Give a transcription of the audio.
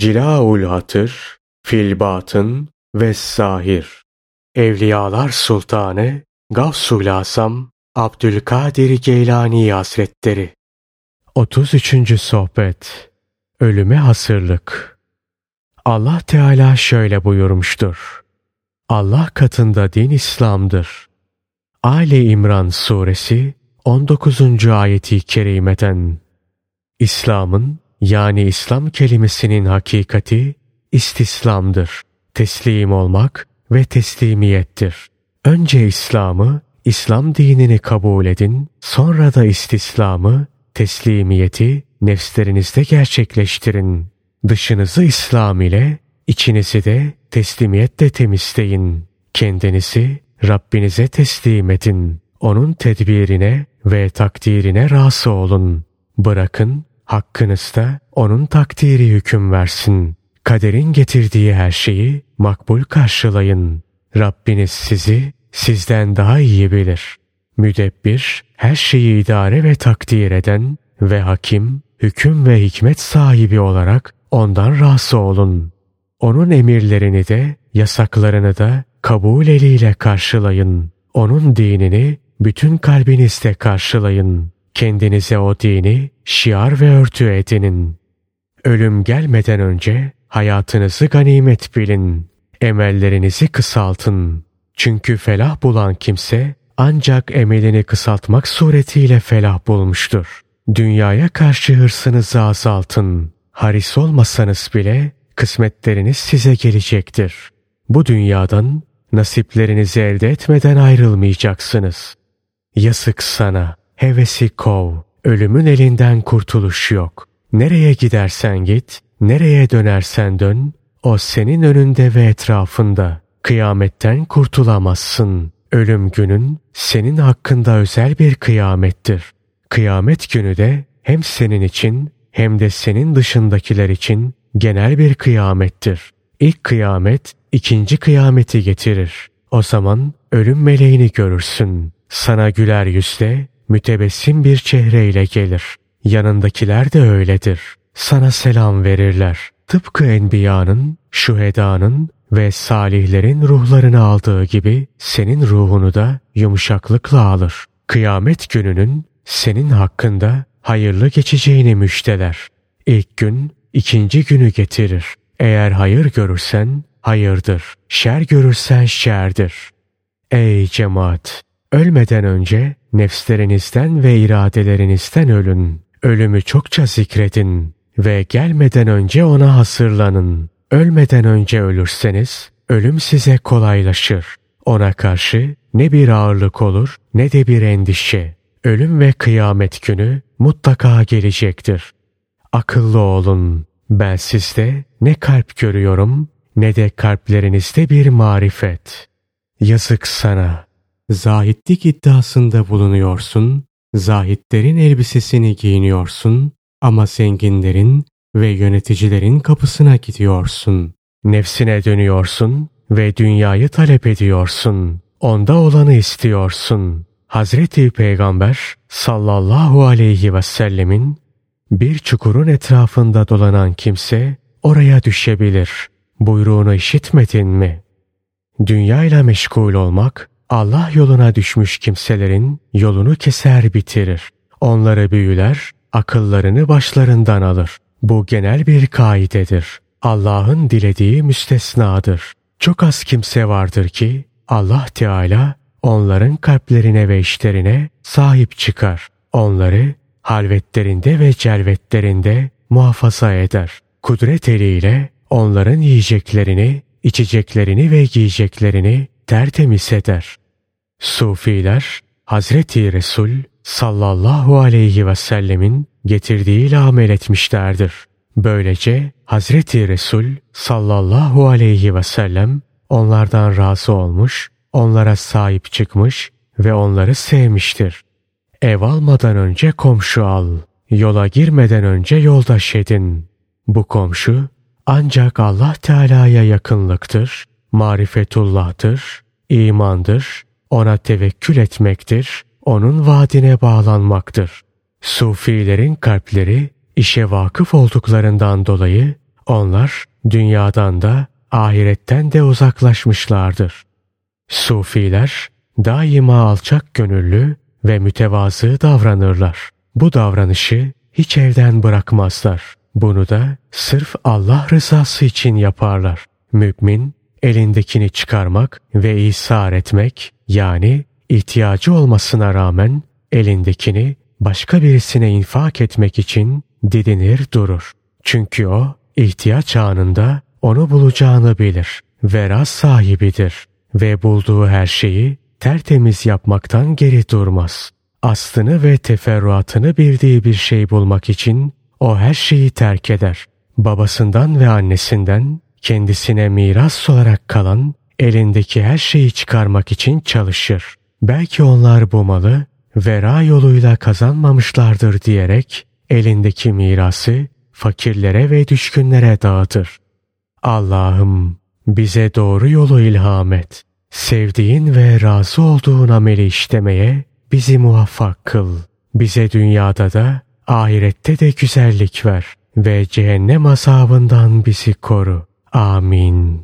Cilaul Hatır, Filbatın ve Zahir. Evliyalar Sultanı Gavsul Asam Abdülkadir Geylani Hazretleri 33. Sohbet Ölüme Hasırlık Allah Teala şöyle buyurmuştur. Allah katında din İslam'dır. Ali İmran Suresi 19. ayeti kerimeden İslam'ın yani İslam kelimesinin hakikati istislamdır. Teslim olmak ve teslimiyettir. Önce İslam'ı, İslam dinini kabul edin, sonra da istislamı, teslimiyeti nefslerinizde gerçekleştirin. Dışınızı İslam ile, içinizi de teslimiyetle temizleyin. Kendinizi Rabbinize teslim edin. Onun tedbirine ve takdirine razı olun. Bırakın hakkınızda onun takdiri hüküm versin. Kaderin getirdiği her şeyi makbul karşılayın. Rabbiniz sizi sizden daha iyi bilir. Müdebbir, her şeyi idare ve takdir eden ve hakim, hüküm ve hikmet sahibi olarak ondan razı olun. Onun emirlerini de, yasaklarını da kabul eliyle karşılayın. Onun dinini bütün kalbinizle karşılayın. Kendinize o dini şiar ve örtü edinin. Ölüm gelmeden önce hayatınızı ganimet bilin. Emellerinizi kısaltın. Çünkü felah bulan kimse ancak emelini kısaltmak suretiyle felah bulmuştur. Dünyaya karşı hırsınızı azaltın. Haris olmasanız bile kısmetleriniz size gelecektir. Bu dünyadan nasiplerinizi elde etmeden ayrılmayacaksınız. Yazık sana, hevesi kov, ölümün elinden kurtuluş yok. Nereye gidersen git, nereye dönersen dön, o senin önünde ve etrafında. Kıyametten kurtulamazsın. Ölüm günün senin hakkında özel bir kıyamettir. Kıyamet günü de hem senin için hem de senin dışındakiler için genel bir kıyamettir. İlk kıyamet ikinci kıyameti getirir. O zaman ölüm meleğini görürsün. Sana güler yüzle, mütebessim bir çehreyle gelir. Yanındakiler de öyledir. Sana selam verirler. Tıpkı enbiyanın, şuhedanın ve salihlerin ruhlarını aldığı gibi senin ruhunu da yumuşaklıkla alır. Kıyamet gününün senin hakkında hayırlı geçeceğini müjdeler. İlk gün ikinci günü getirir. Eğer hayır görürsen hayırdır. Şer görürsen şerdir. Ey cemaat! Ölmeden önce nefslerinizden ve iradelerinizden ölün. Ölümü çokça zikredin ve gelmeden önce ona hasırlanın. Ölmeden önce ölürseniz ölüm size kolaylaşır. Ona karşı ne bir ağırlık olur ne de bir endişe. Ölüm ve kıyamet günü mutlaka gelecektir. Akıllı olun. Ben sizde ne kalp görüyorum ne de kalplerinizde bir marifet. Yazık sana. Zahitlik iddiasında bulunuyorsun, zahitlerin elbisesini giyiniyorsun ama zenginlerin ve yöneticilerin kapısına gidiyorsun. Nefsine dönüyorsun ve dünyayı talep ediyorsun. Onda olanı istiyorsun. Hazreti Peygamber sallallahu aleyhi ve sellemin bir çukurun etrafında dolanan kimse oraya düşebilir. Buyruğunu işitmedin mi? Dünyayla meşgul olmak Allah yoluna düşmüş kimselerin yolunu keser bitirir. Onları büyüler, akıllarını başlarından alır. Bu genel bir kaidedir. Allah'ın dilediği müstesnadır. Çok az kimse vardır ki Allah Teala onların kalplerine ve işlerine sahip çıkar. Onları halvetlerinde ve celvetlerinde muhafaza eder. Kudret eliyle onların yiyeceklerini, içeceklerini ve giyeceklerini tertemiz eder. Sufiler Hazreti Resul sallallahu aleyhi ve sellemin getirdiğiyle amel etmişlerdir. Böylece Hazreti Resul sallallahu aleyhi ve sellem onlardan razı olmuş, onlara sahip çıkmış ve onları sevmiştir. Ev almadan önce komşu al, yola girmeden önce yoldaş edin. Bu komşu ancak Allah Teala'ya yakınlıktır, marifetullah'tır, imandır, ona tevekkül etmektir, onun vaadine bağlanmaktır. Sufilerin kalpleri işe vakıf olduklarından dolayı Onlar dünyadan da ahiretten de uzaklaşmışlardır. Sufiler daima alçak gönüllü ve mütevazı davranırlar. Bu davranışı hiç evden bırakmazlar. Bunu da sırf Allah rızası için yaparlar. Mümin elindekini çıkarmak ve ishar etmek yani ihtiyacı olmasına rağmen elindekini başka birisine infak etmek için didinir durur. Çünkü o ihtiyaç anında onu bulacağını bilir. Veraz sahibidir ve bulduğu her şeyi tertemiz yapmaktan geri durmaz. Aslını ve teferruatını bildiği bir şey bulmak için o her şeyi terk eder. Babasından ve annesinden kendisine miras olarak kalan elindeki her şeyi çıkarmak için çalışır. Belki onlar bu malı vera yoluyla kazanmamışlardır diyerek elindeki mirası fakirlere ve düşkünlere dağıtır. Allah'ım bize doğru yolu ilham et. Sevdiğin ve razı olduğun ameli işlemeye bizi muvaffak kıl. Bize dünyada da ahirette de güzellik ver ve cehennem azabından bizi koru. Amin.